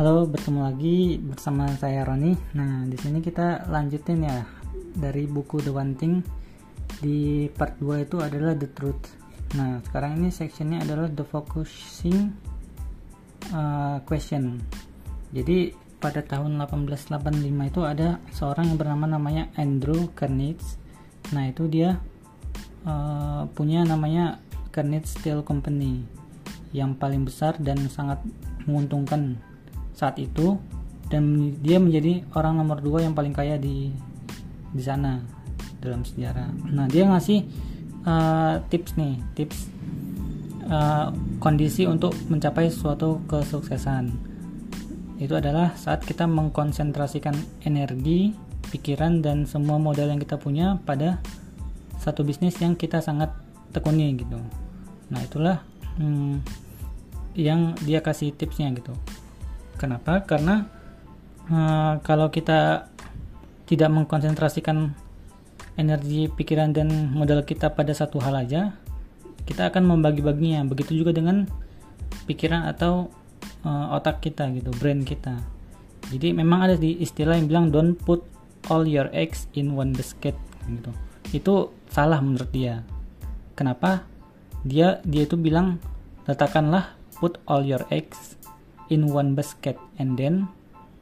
Halo, bertemu lagi bersama saya Roni. Nah, di sini kita lanjutin ya dari buku The One Thing. Di part 2 itu adalah The Truth. Nah, sekarang ini sectionnya adalah The Focusing uh, Question. Jadi pada tahun 1885 itu ada seorang yang bernama namanya Andrew Carnegie. Nah, itu dia uh, punya namanya Carnegie Steel Company yang paling besar dan sangat menguntungkan saat itu dan dia menjadi orang nomor dua yang paling kaya di di sana dalam sejarah. Nah dia ngasih uh, tips nih tips uh, kondisi untuk mencapai suatu kesuksesan itu adalah saat kita mengkonsentrasikan energi, pikiran dan semua modal yang kita punya pada satu bisnis yang kita sangat tekuni gitu. Nah itulah hmm, yang dia kasih tipsnya gitu. Kenapa? Karena uh, kalau kita tidak mengkonsentrasikan energi, pikiran dan modal kita pada satu hal aja, kita akan membagi-baginya. Begitu juga dengan pikiran atau uh, otak kita gitu, brain kita. Jadi memang ada di istilah yang bilang don't put all your eggs in one basket gitu. Itu salah menurut dia. Kenapa? Dia dia itu bilang letakkanlah put all your eggs in one basket and then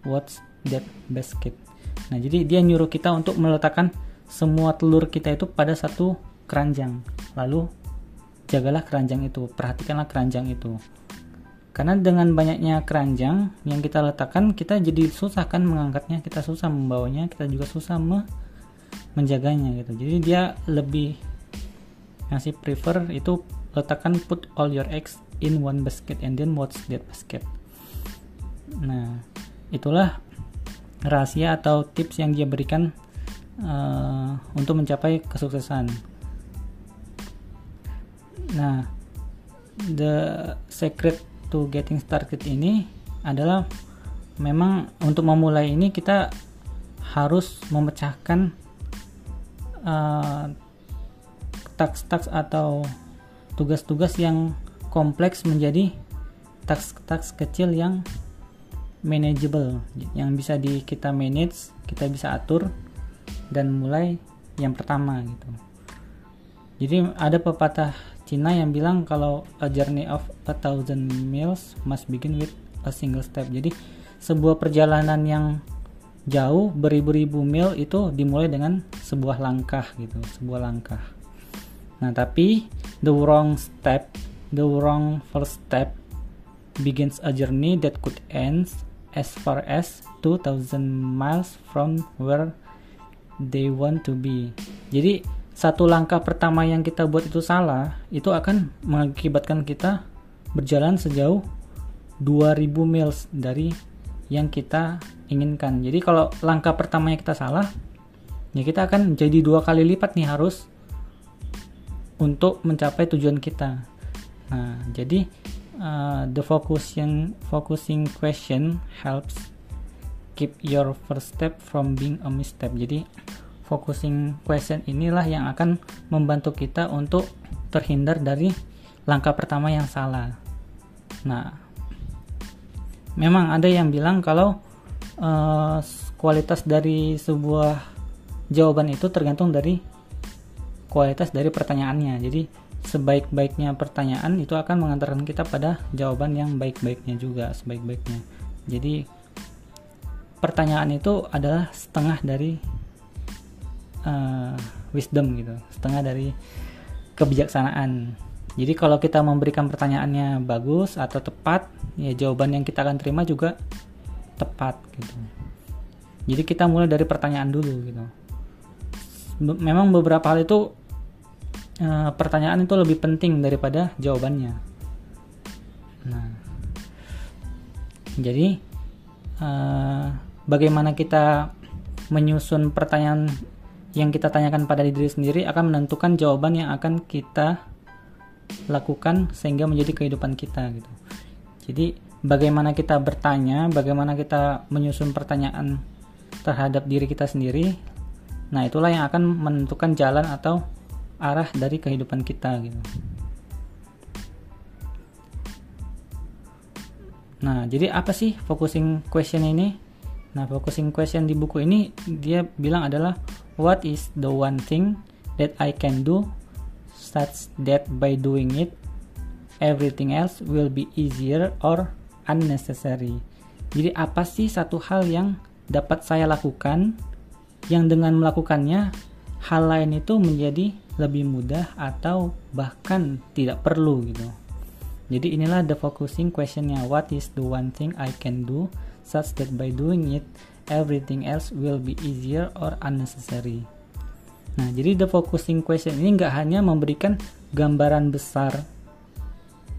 what's that basket? Nah jadi dia nyuruh kita untuk meletakkan semua telur kita itu pada satu keranjang. Lalu jagalah keranjang itu perhatikanlah keranjang itu. Karena dengan banyaknya keranjang yang kita letakkan kita jadi susah kan mengangkatnya kita susah membawanya kita juga susah me menjaganya gitu. Jadi dia lebih ngasih prefer itu letakkan put all your eggs in one basket and then what's that basket Nah, itulah rahasia atau tips yang dia berikan uh, untuk mencapai kesuksesan. Nah, the secret to getting started ini adalah memang untuk memulai ini kita harus memecahkan uh, taks-taks atau tugas-tugas yang kompleks menjadi taks-taks kecil yang manageable yang bisa di kita manage kita bisa atur dan mulai yang pertama gitu. Jadi ada pepatah Cina yang bilang kalau a journey of a thousand miles must begin with a single step. Jadi sebuah perjalanan yang jauh beribu-ribu mil itu dimulai dengan sebuah langkah gitu sebuah langkah. Nah tapi the wrong step the wrong first step begins a journey that could end as far as 2000 miles from where they want to be. Jadi satu langkah pertama yang kita buat itu salah, itu akan mengakibatkan kita berjalan sejauh 2000 miles dari yang kita inginkan. Jadi kalau langkah pertamanya kita salah, ya kita akan jadi dua kali lipat nih harus untuk mencapai tujuan kita. Nah, jadi uh, the focusing focusing question helps keep your first step from being a misstep jadi focusing question inilah yang akan membantu kita untuk terhindar dari langkah pertama yang salah. Nah memang ada yang bilang kalau uh, kualitas dari sebuah jawaban itu tergantung dari kualitas dari pertanyaannya. Jadi sebaik-baiknya pertanyaan itu akan mengantarkan kita pada jawaban yang baik-baiknya juga sebaik-baiknya. Jadi pertanyaan itu adalah setengah dari uh, wisdom gitu setengah dari kebijaksanaan. Jadi kalau kita memberikan pertanyaannya bagus atau tepat ya jawaban yang kita akan terima juga tepat gitu. Jadi kita mulai dari pertanyaan dulu gitu. Memang beberapa hal itu uh, pertanyaan itu lebih penting daripada jawabannya. Nah, jadi uh, bagaimana kita menyusun pertanyaan yang kita tanyakan pada diri sendiri akan menentukan jawaban yang akan kita lakukan sehingga menjadi kehidupan kita gitu. Jadi bagaimana kita bertanya, bagaimana kita menyusun pertanyaan terhadap diri kita sendiri, nah itulah yang akan menentukan jalan atau arah dari kehidupan kita gitu Nah, jadi apa sih focusing question ini? Nah, focusing question di buku ini dia bilang adalah what is the one thing that I can do such that by doing it everything else will be easier or unnecessary. Jadi apa sih satu hal yang dapat saya lakukan yang dengan melakukannya hal lain itu menjadi lebih mudah atau bahkan tidak perlu gitu. Jadi inilah the focusing questionnya. What is the one thing I can do such that by doing it everything else will be easier or unnecessary. Nah, jadi the focusing question ini nggak hanya memberikan gambaran besar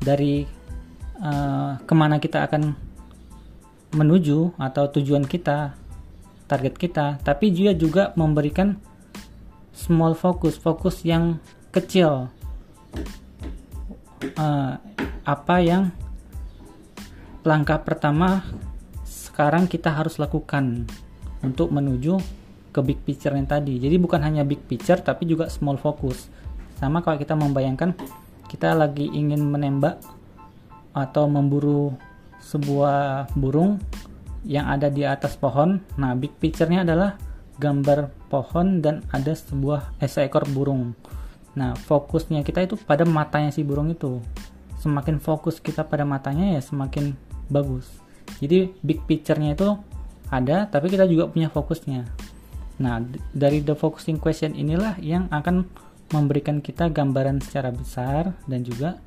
dari uh, ke mana kita akan menuju atau tujuan kita, target kita, tapi juga juga memberikan small focus, fokus yang kecil. Uh, apa yang langkah pertama sekarang kita harus lakukan untuk menuju ke big picture yang tadi. Jadi bukan hanya big picture tapi juga small focus. Sama kalau kita membayangkan kita lagi ingin menembak atau memburu sebuah burung yang ada di atas pohon. Nah, big picture-nya adalah gambar pohon dan ada sebuah eh, seekor burung. Nah, fokusnya kita itu pada matanya si burung itu. Semakin fokus kita pada matanya ya semakin bagus. Jadi big picture-nya itu ada tapi kita juga punya fokusnya. Nah dari the focusing question inilah yang akan memberikan kita gambaran secara besar dan juga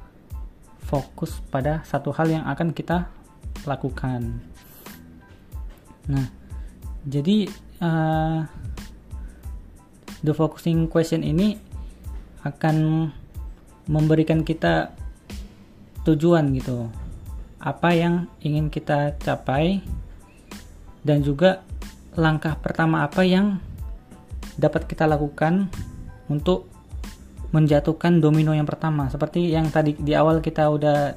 fokus pada satu hal yang akan kita lakukan. Nah jadi uh, the focusing question ini akan memberikan kita tujuan gitu. Apa yang ingin kita capai dan juga langkah pertama apa yang dapat kita lakukan untuk menjatuhkan domino yang pertama. Seperti yang tadi di awal kita udah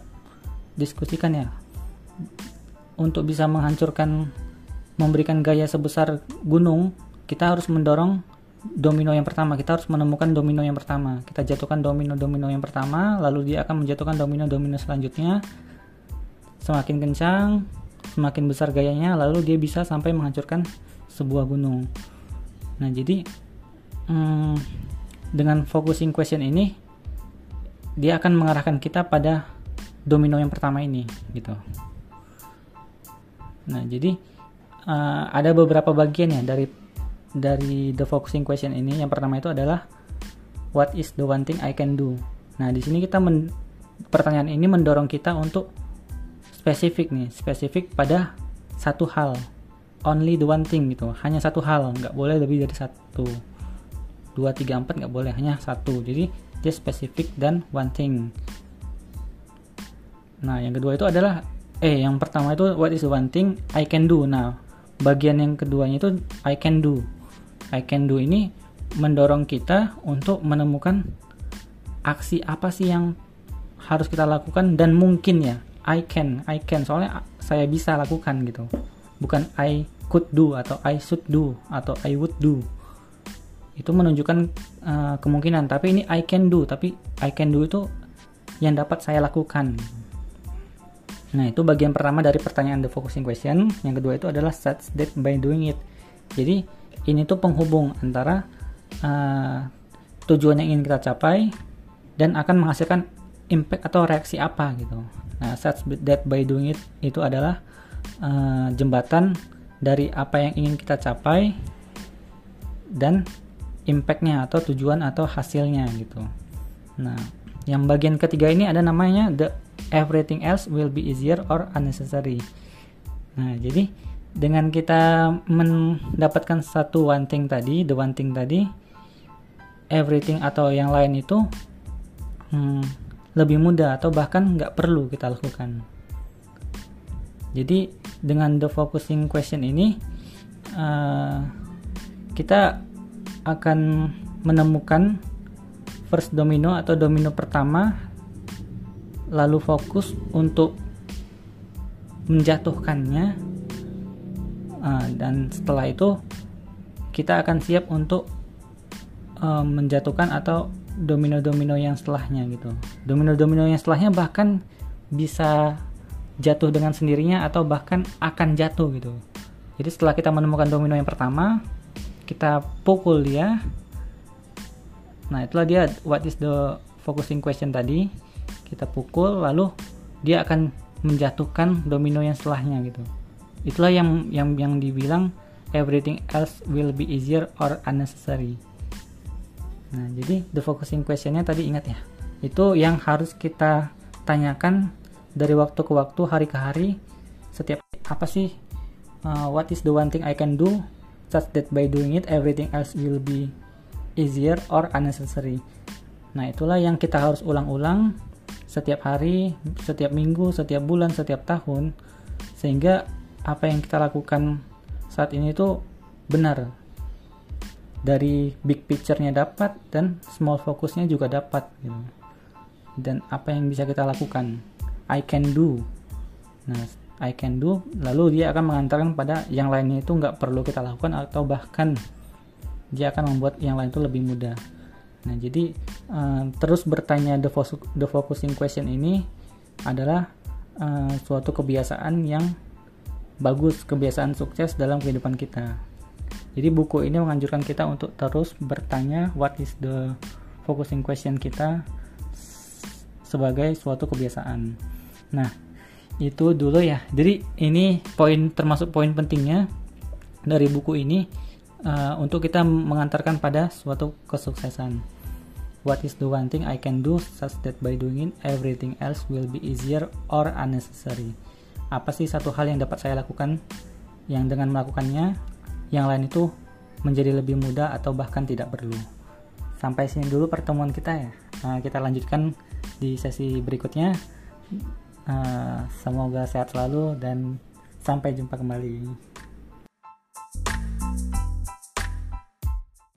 diskusikan ya untuk bisa menghancurkan memberikan gaya sebesar gunung kita harus mendorong domino yang pertama. Kita harus menemukan domino yang pertama. Kita jatuhkan domino-domino yang pertama lalu dia akan menjatuhkan domino-domino selanjutnya. Semakin kencang semakin besar gayanya lalu dia bisa sampai menghancurkan sebuah gunung. Nah jadi hmm, dengan focusing question ini dia akan mengarahkan kita pada domino yang pertama ini gitu. Nah jadi uh, ada beberapa bagian ya dari dari the focusing question ini yang pertama itu adalah what is the one thing I can do. Nah, di sini kita men, pertanyaan ini mendorong kita untuk spesifik nih, spesifik pada satu hal. Only the one thing gitu, hanya satu hal, nggak boleh lebih dari satu. Dua, tiga, empat nggak boleh, hanya satu. Jadi dia spesifik dan one thing. Nah, yang kedua itu adalah eh yang pertama itu what is the one thing I can do. Nah, bagian yang keduanya itu I can do. I can do ini mendorong kita untuk menemukan aksi apa sih yang harus kita lakukan dan mungkin ya I can I can. Soalnya saya bisa lakukan gitu. Bukan I could do atau I should do atau I would do. Itu menunjukkan uh, kemungkinan. Tapi ini I can do tapi I can do itu yang dapat saya lakukan nah itu bagian pertama dari pertanyaan the focusing question yang kedua itu adalah such that by doing it jadi ini tuh penghubung antara uh, tujuan yang ingin kita capai dan akan menghasilkan impact atau reaksi apa gitu. Nah, such that by doing it itu adalah uh, jembatan dari apa yang ingin kita capai dan impactnya atau tujuan atau hasilnya gitu. Nah, yang bagian ketiga ini ada namanya the everything else will be easier or unnecessary. Nah, jadi dengan kita mendapatkan satu one thing tadi, the one thing tadi, everything atau yang lain itu hmm, lebih mudah atau bahkan nggak perlu kita lakukan. Jadi dengan the focusing question ini uh, kita akan menemukan first domino atau domino pertama lalu fokus untuk menjatuhkannya uh, dan setelah itu kita akan siap untuk uh, menjatuhkan atau domino-domino yang setelahnya gitu domino-domino yang setelahnya bahkan bisa jatuh dengan sendirinya atau bahkan akan jatuh gitu. Jadi setelah kita menemukan domino yang pertama, kita pukul dia. Nah, itulah dia what is the focusing question tadi. Kita pukul lalu dia akan menjatuhkan domino yang setelahnya gitu. Itulah yang yang yang dibilang everything else will be easier or unnecessary. Nah, jadi the focusing questionnya tadi ingat ya. Itu yang harus kita tanyakan dari waktu ke waktu, hari ke hari, setiap apa sih uh, what is the one thing I can do such that by doing it everything else will be easier or unnecessary. Nah, itulah yang kita harus ulang-ulang setiap hari, setiap minggu, setiap bulan, setiap tahun sehingga apa yang kita lakukan saat ini itu benar. Dari big picture-nya dapat dan small fokusnya juga dapat gitu. Dan apa yang bisa kita lakukan I can do nah I can do lalu dia akan mengantarkan pada yang lainnya itu nggak perlu kita lakukan atau bahkan dia akan membuat yang lain itu lebih mudah nah jadi uh, terus bertanya the, focus, the focusing question ini adalah uh, suatu kebiasaan yang bagus kebiasaan sukses dalam kehidupan kita jadi buku ini menganjurkan kita untuk terus bertanya what is the focusing question kita sebagai suatu kebiasaan. Nah, itu dulu ya. Jadi ini poin termasuk poin pentingnya dari buku ini uh, untuk kita mengantarkan pada suatu kesuksesan. What is the one thing I can do such that by doing it everything else will be easier or unnecessary? Apa sih satu hal yang dapat saya lakukan yang dengan melakukannya yang lain itu menjadi lebih mudah atau bahkan tidak perlu. Sampai sini dulu pertemuan kita ya. Nah, kita lanjutkan di sesi berikutnya. Uh, semoga sehat selalu dan sampai jumpa kembali.